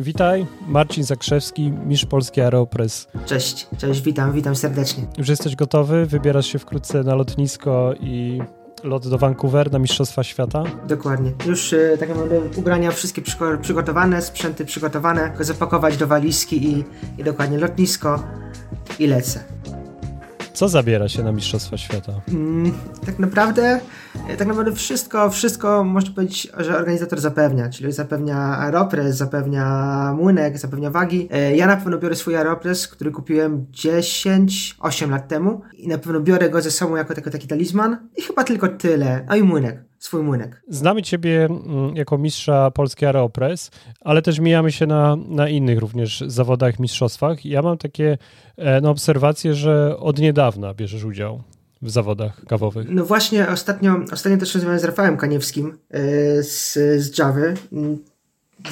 Witaj, Marcin Zakrzewski, mistrz Polski Aeropress. Cześć, cześć, witam, witam serdecznie. Już jesteś gotowy? Wybierasz się wkrótce na lotnisko i lot do Vancouver na Mistrzostwa Świata? Dokładnie. Już y, tak naprawdę ubrania wszystkie przygotowane, sprzęty przygotowane, tylko zapakować do walizki i, i dokładnie lotnisko i lecę. Co zabiera się na Mistrzostwa Świata? Mm, tak naprawdę tak naprawdę wszystko, wszystko można powiedzieć, że organizator zapewnia, czyli zapewnia aeropres, zapewnia młynek, zapewnia wagi. E, ja na pewno biorę swój aeropres, który kupiłem 10-8 lat temu i na pewno biorę go ze sobą jako taki, taki talizman i chyba tylko tyle. A i młynek swój młynek. Znamy Ciebie mm, jako mistrza Polski Aeropress, ale też mijamy się na, na innych również zawodach, mistrzostwach. Ja mam takie e, no, obserwacje, że od niedawna bierzesz udział w zawodach kawowych. No właśnie, ostatnio, ostatnio też rozmawiałem z Rafałem Kaniewskim yy, z, z Java.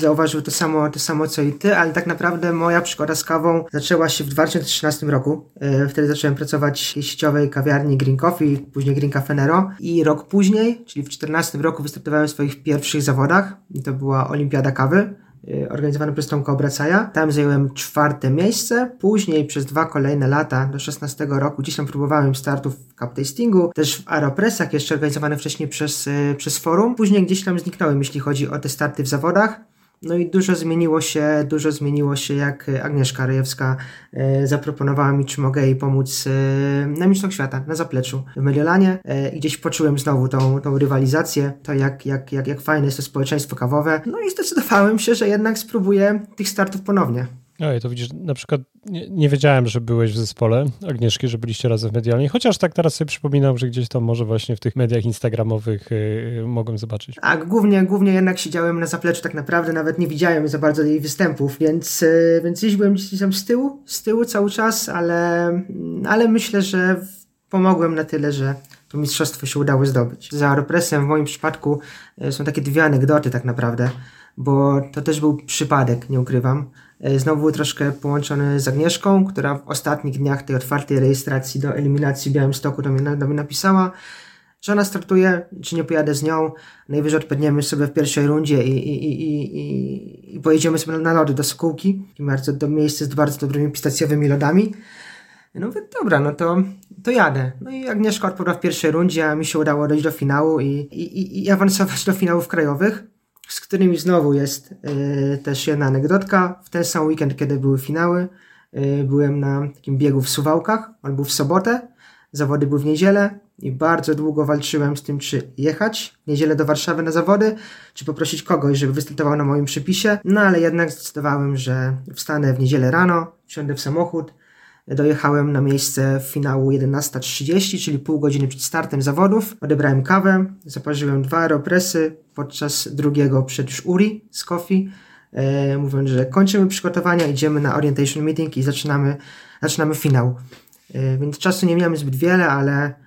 Zauważył to samo, to samo co i ty, ale tak naprawdę moja przygoda z kawą zaczęła się w 2013 roku. Yy, wtedy zacząłem pracować w sieciowej kawiarni Green Coffee, później Green Cafe Nero i rok później, czyli w 2014 roku wystartowałem w swoich pierwszych zawodach. To była Olimpiada Kawy. Y, organizowany przez Tomka Obracaja. Tam zająłem czwarte miejsce. Później przez dwa kolejne lata, do 16 roku, gdzieś tam próbowałem startów w cup tastingu, też w aeropressach, jeszcze organizowane wcześniej przez, y, przez forum. Później gdzieś tam zniknąłem, jeśli chodzi o te starty w zawodach. No i dużo zmieniło się, dużo zmieniło się, jak Agnieszka Rejewska e, zaproponowała mi, czy mogę jej pomóc e, na Mistrzostwach Świata, na zapleczu w Mediolanie e, i gdzieś poczułem znowu tą, tą rywalizację, to jak, jak, jak, jak fajne jest to społeczeństwo kawowe. No i zdecydowałem się, że jednak spróbuję tych startów ponownie. Oj, to widzisz, na przykład nie, nie, wiedziałem, że byłeś w zespole Agnieszki, że byliście razem w medialnie, chociaż tak teraz sobie przypominam, że gdzieś tam może właśnie w tych mediach instagramowych yy, mogłem zobaczyć. Tak, głównie, głównie jednak siedziałem na zapleczu, tak naprawdę nawet nie widziałem za bardzo jej występów, więc, yy, więc gdzieś byłem gdzieś tam z tyłu, z tyłu cały czas, ale, ale myślę, że pomogłem na tyle, że to mistrzostwo się udało zdobyć. Za Aeropressem w moim przypadku yy, są takie dwie anegdoty tak naprawdę, bo to też był przypadek, nie ukrywam. E, znowu troszkę połączony z Agnieszką, która w ostatnich dniach tej otwartej rejestracji do eliminacji w Białymstoku do mnie, do mnie napisała, że ona startuje, czy nie pojadę z nią, najwyżej odpadniemy sobie w pierwszej rundzie i, i, i, i, i pojedziemy sobie na lody do Skółki, bardzo do miejsca z bardzo dobrymi pistacjowymi lodami. No dobra, no to, to jadę. No i Agnieszka odpadła w pierwszej rundzie, a mi się udało dojść do finału i, i, i awansować do finałów krajowych z którymi znowu jest y, też jedna anegdotka. W ten sam weekend, kiedy były finały, y, byłem na takim biegu w Suwałkach, on był w sobotę, zawody były w niedzielę i bardzo długo walczyłem z tym, czy jechać w niedzielę do Warszawy na zawody, czy poprosić kogoś, żeby wystartował na moim przepisie. No ale jednak zdecydowałem, że wstanę w niedzielę rano, wsiądę w samochód, Dojechałem na miejsce finału 11.30, czyli pół godziny przed startem zawodów. Odebrałem kawę, zaparzyłem dwa aeropresy, podczas drugiego przed już Uri z Kofi, e, mówiąc, że kończymy przygotowania, idziemy na orientation meeting i zaczynamy, zaczynamy finał. E, więc czasu nie miałem zbyt wiele, ale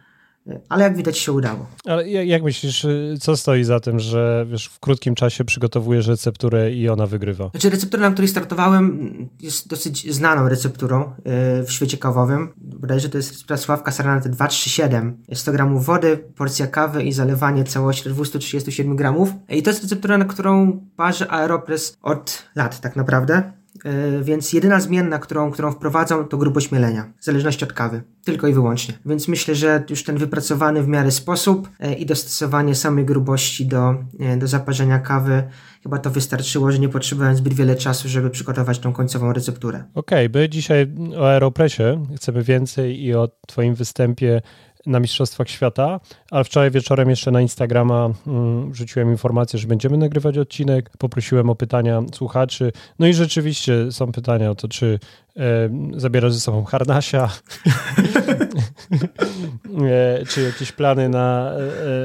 ale jak widać się udało. Ale jak myślisz, y, co stoi za tym, że wiesz, w krótkim czasie przygotowujesz recepturę i ona wygrywa? Znaczy receptura, na której startowałem jest dosyć znaną recepturą y, w świecie kawowym. Bodajże to jest receptura Sławka Saranaty 237. 100 gramów wody, porcja kawy i zalewanie całości 237 gramów. I to jest receptura, na którą parzę Aeropress od lat tak naprawdę. E, więc jedyna zmienna, którą, którą wprowadzam, to grubość mielenia, w zależności od kawy. Tylko i wyłącznie. Więc myślę, że już ten wypracowany w miarę sposób e, i dostosowanie samej grubości do, e, do zaparzenia kawy, chyba to wystarczyło, że nie potrzebowałem zbyt wiele czasu, żeby przygotować tą końcową recepturę. Okej, okay, by dzisiaj o Aeropressie chcemy więcej i o Twoim występie na Mistrzostwach Świata, ale wczoraj wieczorem jeszcze na Instagrama mm, rzuciłem informację, że będziemy nagrywać odcinek. Poprosiłem o pytania słuchaczy. No i rzeczywiście są pytania o to, czy e, zabierasz ze sobą harnasia, e, czy jakieś plany na,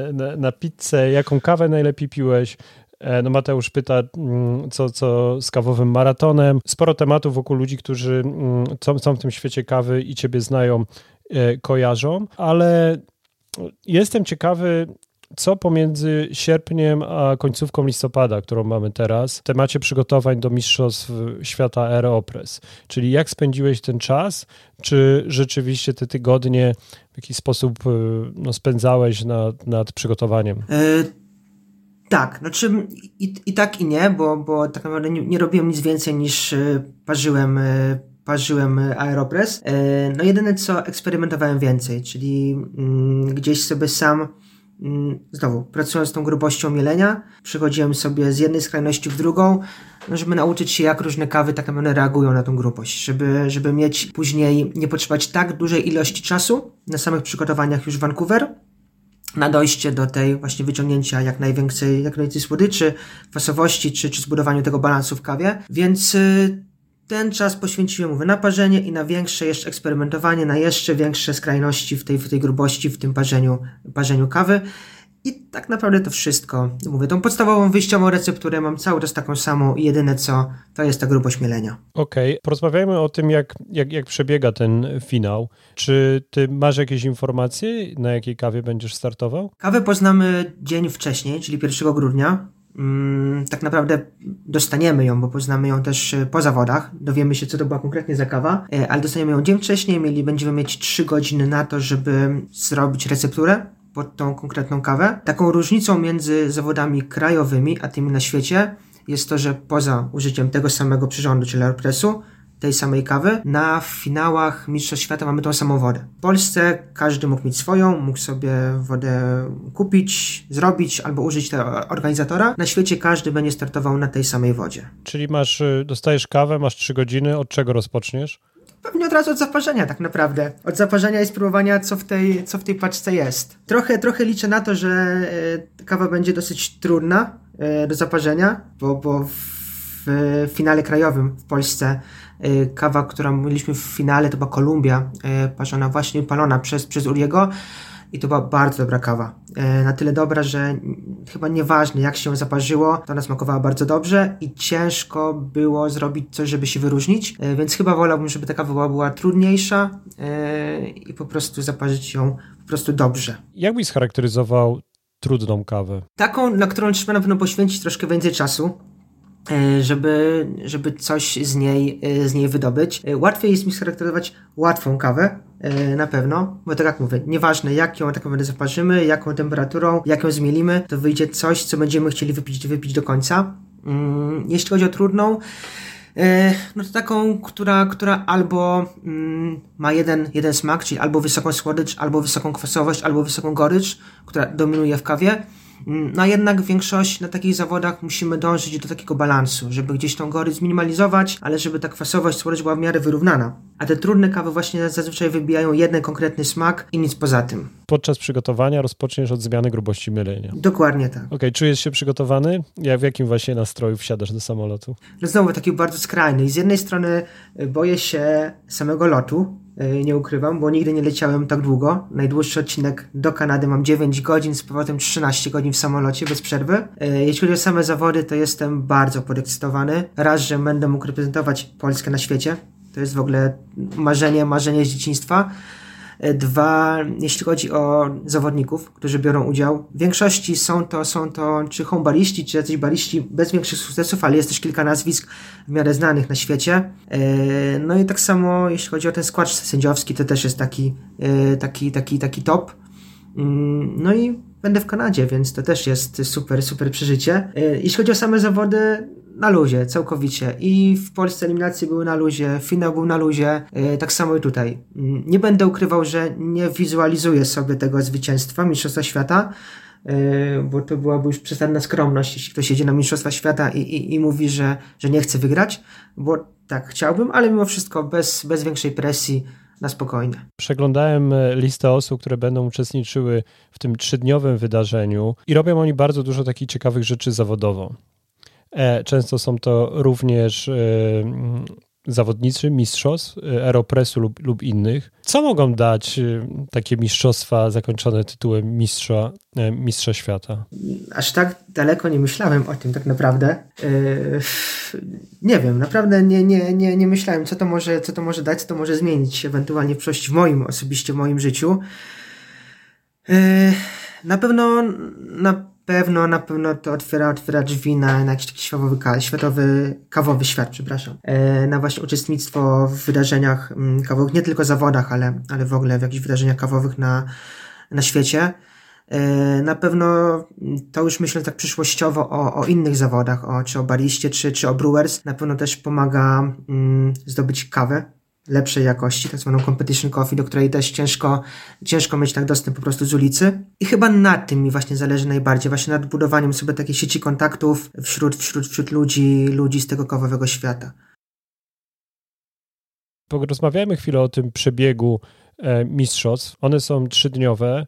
e, na, na pizzę, jaką kawę najlepiej piłeś. E, no Mateusz pyta, mm, co, co z kawowym maratonem. Sporo tematów wokół ludzi, którzy mm, są, w tym świecie kawy i ciebie znają, E, kojarzą, ale jestem ciekawy, co pomiędzy sierpniem a końcówką listopada, którą mamy teraz, w temacie przygotowań do Mistrzostw Świata Aeropress. Czyli jak spędziłeś ten czas? Czy rzeczywiście te tygodnie w jakiś sposób e, no, spędzałeś nad, nad przygotowaniem? E, Tak, znaczy i, i tak i nie, bo, bo tak naprawdę nie, nie robiłem nic więcej niż e, parzyłem, e, parzyłem Aeropress. E, no jedyne co eksperymentowałem więcej, czyli mm, gdzieś sobie sam mm, znowu, pracując z tą grubością mielenia, przechodziłem sobie z jednej skrajności w drugą, no żeby nauczyć się, jak różne kawy tak naprawdę reagują na tą grubość, żeby, żeby mieć później, nie potrzebować tak dużej ilości czasu na samych przygotowaniach już Vancouver, na dojście do tej właśnie wyciągnięcia jak największej, jak najwięcej słodyczy, kwasowości, czy, czy zbudowaniu tego balansu w kawie. Więc y, ten czas poświęciłem mówię, na parzenie i na większe jeszcze eksperymentowanie, na jeszcze większe skrajności w tej, w tej grubości, w tym parzeniu, parzeniu kawy. I tak naprawdę to wszystko. Mówię, tą podstawową wyjściową recepturę mam cały czas taką samą i jedyne co, to jest ta grubość mielenia. Okej, okay. porozmawiajmy o tym, jak, jak, jak przebiega ten finał. Czy ty masz jakieś informacje, na jakiej kawie będziesz startował? Kawę poznamy dzień wcześniej, czyli 1 grudnia. Mm, tak naprawdę dostaniemy ją, bo poznamy ją też e, po zawodach. Dowiemy się, co to była konkretnie za kawa, e, ale dostaniemy ją dzień wcześniej. Mieli, będziemy mieć 3 godziny na to, żeby zrobić recepturę pod tą konkretną kawę. Taką różnicą między zawodami krajowymi a tymi na świecie jest to, że poza użyciem tego samego przyrządu, czyli aeropressu, tej samej kawy, na finałach Mistrzostw Świata mamy tą samą wodę. W Polsce każdy mógł mieć swoją, mógł sobie wodę kupić, zrobić albo użyć tego organizatora. Na świecie każdy będzie startował na tej samej wodzie. Czyli masz, y, dostajesz kawę, masz 3 godziny, od czego rozpoczniesz? Pewnie od razu od zaparzenia tak naprawdę. Od zaparzenia i spróbowania, co w tej, co w tej paczce jest. Trochę, trochę liczę na to, że e, kawa będzie dosyć trudna e, do zaparzenia, bo, bo w finale krajowym w Polsce e, kawa, którą mieliśmy w finale, to była Kolumbia, parzona właśnie, palona przez, przez Uriego i to była bardzo dobra kawa. E, na tyle dobra, że chyba nieważne jak się zaparzyło, to ona smakowała bardzo dobrze i ciężko było zrobić coś, żeby się wyróżnić, więc chyba wolałbym, żeby ta kawa była, była trudniejsza i po prostu zaparzyć ją po prostu dobrze. Jak byś scharakteryzował trudną kawę? Taką, na którą trzeba na pewno poświęcić troszkę więcej czasu, żeby, żeby coś z niej, z niej wydobyć. Łatwiej jest mi scharakteryzować łatwą kawę, E, na pewno, bo tak jak mówię, nieważne jak ją tak naprawdę zaparzymy, jaką temperaturą, jak ją zmielimy, to wyjdzie coś, co będziemy chcieli wypić, wypić do końca. Mm, jeśli chodzi o trudną, e, no to taką, która, która albo mm, ma jeden, jeden smak, czyli albo wysoką słodycz, albo wysoką kwasowość, albo wysoką gorycz, która dominuje w kawie, no a jednak większość na takich zawodach musimy dążyć do takiego balansu, żeby gdzieś tą gorycz zminimalizować, ale żeby ta kwasowość, słodycz była w miarę wyrównana. A te trudne kawy właśnie zazwyczaj wybijają jeden konkretny smak i nic poza tym. Podczas przygotowania rozpoczniesz od zmiany grubości mylenia. Dokładnie tak. Okej, okay, czujesz się przygotowany? Ja w jakim właśnie nastroju wsiadasz do samolotu? No znowu taki bardzo skrajny. Z jednej strony y, boję się samego lotu, nie ukrywam, bo nigdy nie leciałem tak długo. Najdłuższy odcinek do Kanady mam 9 godzin, z powrotem 13 godzin w samolocie bez przerwy. Y, jeśli chodzi o same zawody, to jestem bardzo podekscytowany. Raz, że będę mógł reprezentować Polskę na świecie. To jest w ogóle marzenie, marzenie z dzieciństwa. E, dwa, jeśli chodzi o zawodników, którzy biorą udział, w większości są to, są to czy hombaliści, czy jacyś baliści bez większych sukcesów, ale jest też kilka nazwisk w miarę znanych na świecie. E, no i tak samo, jeśli chodzi o ten skład sędziowski, to też jest taki, e, taki, taki, taki top. Mm, no i będę w Kanadzie, więc to też jest super, super przeżycie. Jeśli chodzi o same zawody, na luzie, całkowicie. I w Polsce eliminacje były na luzie, finał był na luzie, yy, tak samo i tutaj. Yy, nie będę ukrywał, że nie wizualizuję sobie tego zwycięstwa Mistrzostwa Świata, yy, bo to byłaby już przesadna skromność, jeśli ktoś jedzie na Mistrzostwa Świata i, i, i mówi, że, że nie chce wygrać, bo tak, chciałbym, ale mimo wszystko bez, bez większej presji, na spokojnie. Przeglądałem e, listę osób, które będą uczestniczyły w tym trzydniowym wydarzeniu i robią oni bardzo dużo takich ciekawych rzeczy zawodowo. E, często są to również e, zawodnicy mistrzostw e, Aeropressu lub, lub innych. Co mogą dać takie mistrzostwa zakończone tytułem mistrza, mistrza świata? Aż tak daleko nie myślałem o tym tak naprawdę. Nie wiem, naprawdę nie, nie, nie, nie myślałem, co to, może, co to może dać, co to może zmienić ewentualnie w przyszłości w moim, osobiście w moim życiu. Na pewno na pewno, na pewno to otwiera, otwiera drzwi na, na jakiś taki światowy, światowy kawowy świat, przepraszam, e, na właśnie uczestnictwo w wydarzeniach mm, kawowych, nie tylko zawodach, ale, ale w ogóle w jakichś wydarzeniach kawowych na, na świecie. Na pewno to już myślę tak przyszłościowo o, o innych zawodach, o, czy o bariście, czy, czy o brewers, na pewno też pomaga mm, zdobyć kawę lepszej jakości, tak zwaną competition coffee, do której też ciężko, ciężko mieć tak dostęp po prostu z ulicy. I chyba nad tym mi właśnie zależy najbardziej, właśnie nad budowaniem sobie takiej sieci kontaktów wśród, wśród, wśród ludzi, ludzi z tego kawowego świata. Porozmawiajmy chwilę o tym przebiegu e, mistrzostw. One są trzydniowe.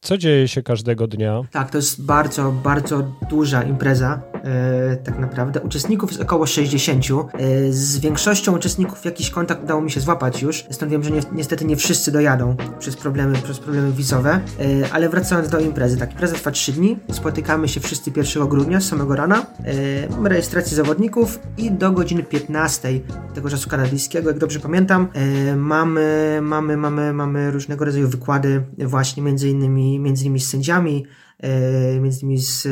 Co dzieje się każdego dnia? Tak, to jest bardzo, bardzo duża impreza. E, tak naprawdę. Uczestników jest około 60. E, z większością uczestników jakiś kontakt udało mi się złapać już. Stąd wiem, że ni niestety nie wszyscy dojadą przez problemy, przez problemy wizowe. E, ale wracając do imprezy, tak, impreza trwa 3 dni. Spotykamy się wszyscy 1 grudnia z samego rana. Mamy rejestrację zawodników i do godziny 15 tego czasu kanadyjskiego, jak dobrze pamiętam, mamy, mamy, mamy, mamy różnego rodzaju wykłady właśnie między innymi, między innymi z sędziami, między innymi z e,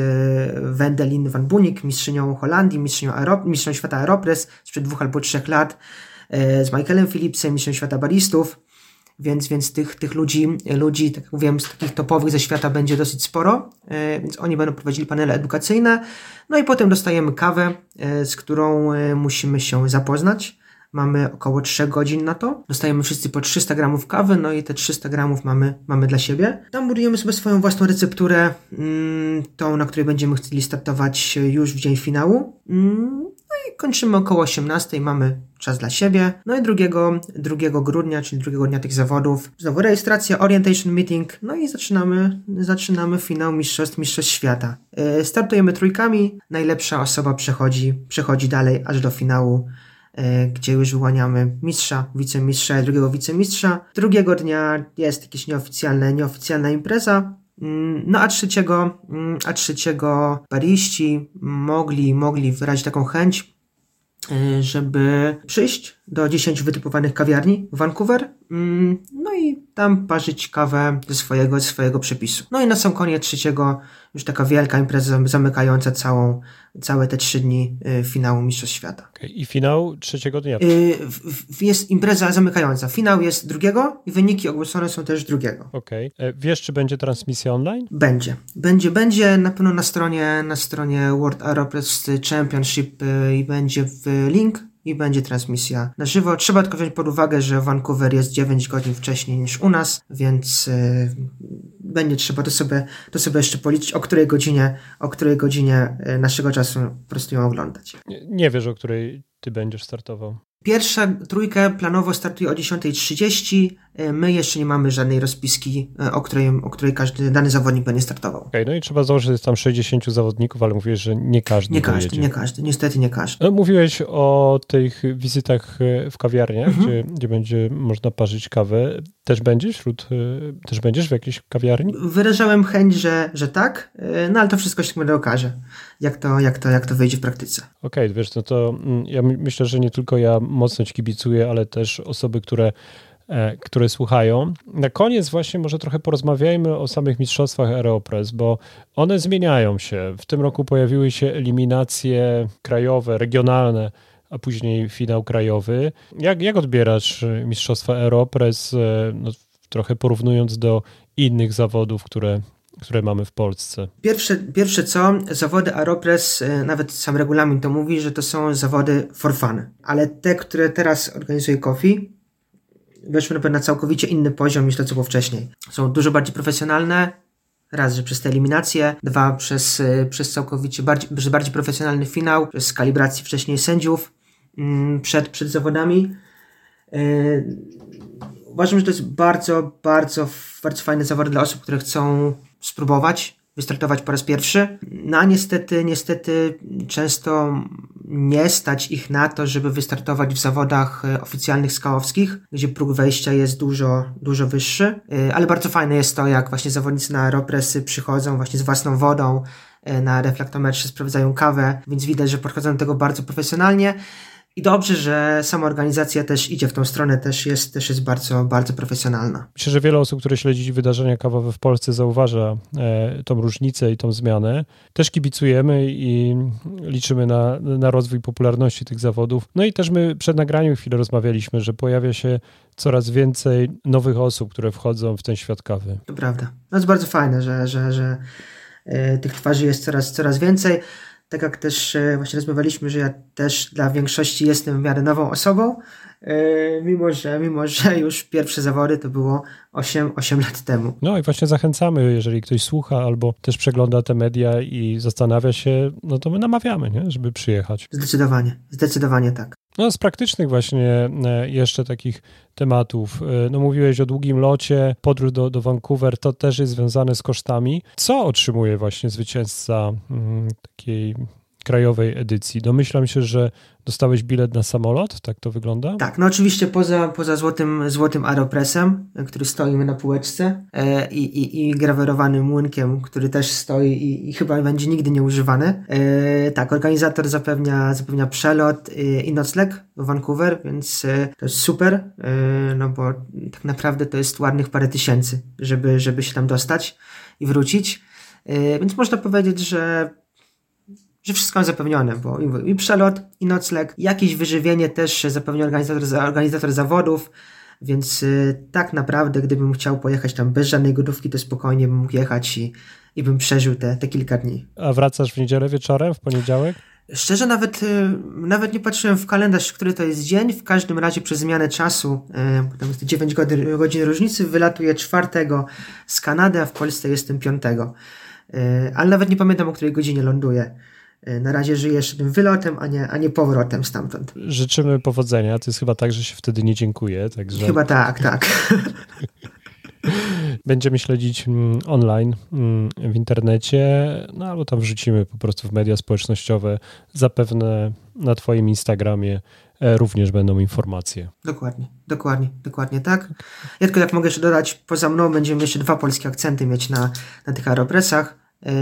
Wendelin van Bunik, mistrzynią Holandii, mistrzynią, mistrzynią świata Aeropress sprzed dwóch albo trzech lat, e, z Michaelem Phillipsem, mistrzem świata baristów, więc, więc tych, tych ludzi, ludzi, tak jak mówiłem, z takich topowych ze świata będzie dosyć sporo, więc oni będą prowadzili panele edukacyjne, no i potem dostajemy kawę, z którą musimy się zapoznać, Mamy około 3 godzin na to. Dostajemy wszyscy po 300 gramów kawy, no i te 300 gramów mamy, mamy dla siebie. Tam budujemy sobie swoją własną recepturę, mm, tą, na której będziemy chcieli startować już w dzień finału. Mm, no i kończymy około 18, mamy czas dla siebie. No i 2, 2 grudnia, czyli drugiego dnia tych zawodów, znowu rejestracja, orientation meeting, no i zaczynamy, zaczynamy finał Mistrzostw, Mistrzostw Świata. Yy, startujemy trójkami, najlepsza osoba przechodzi, przechodzi dalej aż do finału E, gdzie już wyłaniamy mistrza, wicemistrza i drugiego wicemistrza. Drugiego dnia jest jakaś nieoficjalna, nieoficjalna impreza. Mm, no a trzeciego, mm, a trzeciego bariści mogli, mogli wyrazić taką chęć, e, żeby przyjść do 10 wytypowanych kawiarni w Vancouver, mm, no i tam parzyć kawę ze swojego, ze swojego przepisu. No i na sam koniec trzeciego już taka wielka impreza zamykająca całą, całe te trzy dni y, finału Mistrzostw Świata. Okay. I finał trzeciego dnia? Y, jest impreza zamykająca. Finał jest drugiego i wyniki ogłoszone są też drugiego. Okej. Okay. E, wiesz, czy będzie transmisja online? Będzie. Będzie, będzie na pewno na stronie, na stronie World Aeropress Championship y, i będzie w link i będzie transmisja na żywo. Trzeba tylko wziąć pod uwagę, że Vancouver jest 9 godzin wcześniej niż u nas, więc będzie trzeba to sobie, to sobie jeszcze policzyć, o której godzinie, o której godzinie e, naszego czasu po prostu ją oglądać. Nie, nie wiesz, o której ty będziesz startował. Pierwsza trójka planowo startuje o 10.30. E, my jeszcze nie mamy żadnej rozpiski, e, o której, o której każdy dany zawodnik będzie startował. Okay, no i trzeba założyć, że jest tam 60 zawodników, ale mówiłeś, że nie każdy. Nie każdy, nie każdy, niestety nie każdy. No, mówiłeś o tych wizytach e, w kawiarniach, mhm. gdzie, gdzie będzie można parzyć kawę. Też będziesz wśród, też będziesz w jakiejś kawiarni? Wyrażałem chęć, że, że tak, no ale to wszystko się będę okaże, jak to, jak to, jak to wyjdzie w praktyce. Okej, okay, wiesz, no to mm, ja myślę, że nie tylko ja mocno ci kibicuję, ale też osoby, które, które słuchają. Na koniec właśnie może trochę porozmawiajmy o samych mistrzostwach Aeropress, bo one zmieniają się. W tym roku pojawiły się eliminacje krajowe, regionalne, a później finał krajowy. Jak, jak odbierasz mistrzostwa Aeropress, e, no, trochę porównując do innych zawodów, które które mamy w Polsce? Pierwsze, pierwsze co, zawody Aeropress, e, nawet sam regulamin to mówi, że to są zawody for fun. Ale te, które teraz organizuje Kofi, weszły na całkowicie inny poziom niż to, co było wcześniej. Są dużo bardziej profesjonalne, raz, że przez te eliminacje, dwa, przez, e, przez całkowicie bardziej, przez bardziej profesjonalny finał, przez kalibrację wcześniej sędziów mm, przed, przed zawodami. E, uważam, że to jest bardzo, bardzo, bardzo fajny zawód dla osób, które chcą spróbować, wystartować po raz pierwszy. No a niestety, niestety często nie stać ich na to, żeby wystartować w zawodach e, oficjalnych skałowskich, gdzie próg wejścia jest dużo, dużo wyższy. E, ale bardzo fajne jest to, jak właśnie zawodnicy na aeropresy przychodzą właśnie z własną wodą, e, na reflektometrze sprawdzają kawę, więc widać, że podchodzą do tego bardzo profesjonalnie. I dobrze, że sama organizacja też idzie w tą stronę, też jest, też jest bardzo, bardzo profesjonalna. Myślę, że wiele osób, które śledzi wydarzenia kawowe w Polsce zauważa e, tą różnicę i tą zmianę. Też kibicujemy i liczymy na, na rozwój popularności tych zawodów. No i też my przed nagraniem chwilę rozmawialiśmy, że pojawia się coraz więcej nowych osób, które wchodzą w ten świat kawy. To prawda. No jest bardzo fajne, że, że, że e, tych twarzy jest coraz, coraz więcej tak jak też e, właśnie rozmawialiśmy, że ja też dla większości jestem w miarę nową osobą, mimo że, mimo że już pierwsze zawody to było 8, 8 lat temu. No i właśnie zachęcamy, jeżeli ktoś słucha albo też przegląda te media i zastanawia się, no to my namawiamy, nie? żeby przyjechać. Zdecydowanie, zdecydowanie tak. No, z praktycznych właśnie e, jeszcze takich tematów. E, no, mówiłeś o długim locie, podróż do, do Vancouver, to też jest związane z kosztami. Co otrzymuje właśnie zwycięzca mm, takiej krajowej edycji? Domyślam się, że dostałeś bilet na samolot, tak to wygląda? Tak, no oczywiście poza, poza złotym, złotym aeropresem, który stoimy na półeczce e, i, i, i grawerowanym młynkiem, który też stoi i, i chyba będzie nigdy nie używany. E, tak, organizator zapewnia, zapewnia przelot e, i nocleg do Vancouver, więc e, to jest super, e, no bo tak naprawdę to jest ładnych parę tysięcy, żeby, żeby się tam dostać i wrócić. E, więc można powiedzieć, że że wszystko jest zapewnione, bo i, przelot, i nocleg, jakieś wyżywienie też zapewnia organizator, organizator zawodów, więc y, tak naprawdę, gdybym chciał pojechać tam bez żadnej gotówki, to spokojnie bym mógł jechać i, i bym przeżył te, te kilka dni. A wracasz w niedzielę wieczorem, w poniedziałek? Szczerze nawet, y, nawet nie patrzyłem w kalendarz, który to jest dzień. W każdym razie przez zmianę czasu, y, bo tam jest 9 godzin, godzin różnicy, wylatuję czwartego z Kanady, a w Polsce jestem piątego. Y, ale nawet nie pamiętam, o której godzinie ląduję. E, na razie żyjesz tym wylotem, a nie, a nie powrotem stamtąd. Życzymy powodzenia. To jest chyba tak, że się wtedy nie dziękuję. Także... Chyba tak, tak. Będziemy śledzić mm, online mm, w internecie, no albo tam wrzucimy po prostu w media społecznościowe. Zapewne na Twoim Instagramie e, również będą informacje. Dokładnie, dokładnie, dokładnie tak. Ja tylko jak mogę jeszcze dodać, poza mną będziemy jeszcze dwa polskie akcenty mieć na, na tych aeropresach. E,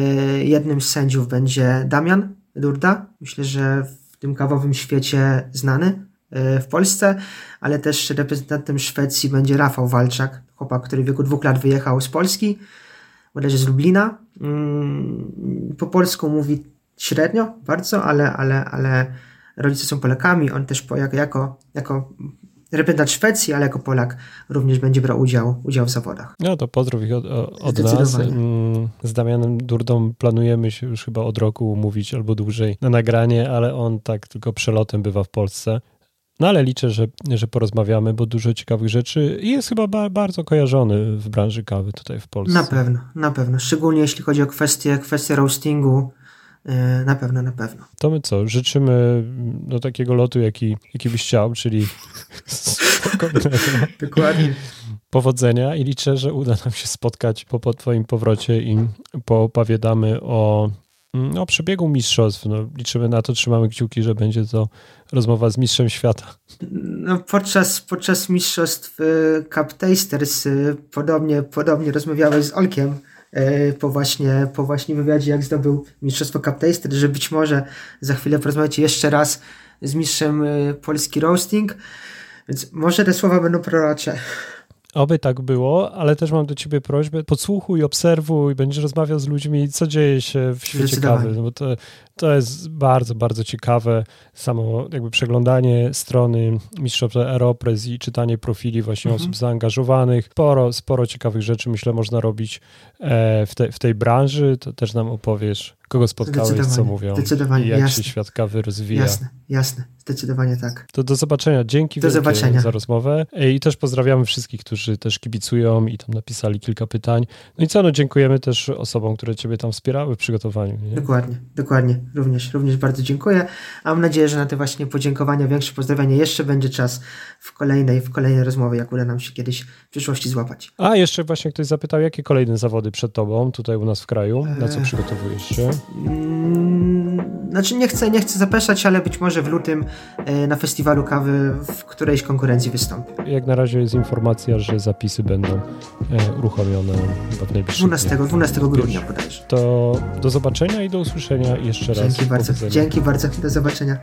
jednym z sędziów będzie Damian Durda. Myślę, że w tym kawowym świecie znany e, w Polsce, ale też reprezentantem Szwecji będzie Rafał Walczak, chłopak, który w wieku dwóch lat wyjechał z Polski, bodajże z Lublina. Mm, po polsku mówi średnio, bardzo, ale, ale, ale rodzice są Polakami. On też jako, jako, jako reprezentant Szwecji, ale jako Polak również będzie brał udział, udział w zawodach. No to pozdrów ich od, od nas. Mm, z Damianem Durdą planujemy się już chyba od roku umówić albo dłużej na nagranie, ale on tak tylko przelotem bywa w Polsce. No ale liczę, że, że porozmawiamy, bo dużo ciekawych rzeczy i jest chyba ba bardzo kojarzony w branży kawy tutaj w Polsce. Na pewno, na pewno. Szczególnie jeśli chodzi o kwestie, kwestie roastingu, na pewno, na pewno. To my co? Życzymy do takiego lotu, jaki, jaki byś chciał, czyli Dokładnie. Powodzenia i liczę, że uda nam się spotkać po, po Twoim powrocie i poopowiadamy o, mm, o przebiegu mistrzostw. No, liczymy na to, trzymamy kciuki, że będzie to rozmowa z mistrzem świata. No, podczas, podczas mistrzostw y, Cup Tasters y, podobnie, podobnie rozmawiałeś z Olkiem E, po właśnie, po właśnie wywiadzie, jak zdobył Mistrzostwo Cup że być może za chwilę porozmawiacie jeszcze raz z mistrzem e, Polski Roasting, więc może te słowa będą prorocze. Oby tak było, ale też mam do ciebie prośbę, podsłuchuj, obserwuj, będziesz rozmawiał z ludźmi, co dzieje się w świecie kawy, no bo to, to jest bardzo, bardzo ciekawe, samo jakby przeglądanie strony Mistrzostw Aeropress i czytanie profili właśnie mhm. osób zaangażowanych, sporo, sporo ciekawych rzeczy myślę można robić e, w, te, w tej branży, to też nam opowiesz kogo spotkałeś, co mówią Zdecydowanie, i jak jasne. się świat kawy rozwija. Jasne, jasne, zdecydowanie tak. To do zobaczenia. Dzięki do zobaczenia. za rozmowę i też pozdrawiamy wszystkich, którzy też kibicują i tam napisali kilka pytań. No i co, no dziękujemy też osobom, które ciebie tam wspierały w przygotowaniu. Nie? Dokładnie, dokładnie. Również, również bardzo dziękuję. A mam nadzieję, że na te właśnie podziękowania, większe pozdrawianie jeszcze będzie czas w kolejnej, w kolejnej rozmowie, jak uda nam się kiedyś w przyszłości złapać. A jeszcze właśnie ktoś zapytał, jakie kolejne zawody przed tobą tutaj u nas w kraju? Na co eee. przygotowujesz się? Mm, znaczy nie chcę, nie chcę zapeszać, ale być może w lutym e, na festiwalu kawy w którejś konkurencji wystąpię. Jak na razie jest informacja, że zapisy będą e, uruchomione w najbliższym 12, 12 grudnia bodajże. To do zobaczenia i do usłyszenia jeszcze raz. Dzięki bardzo. Dzięki bardzo. Do zobaczenia.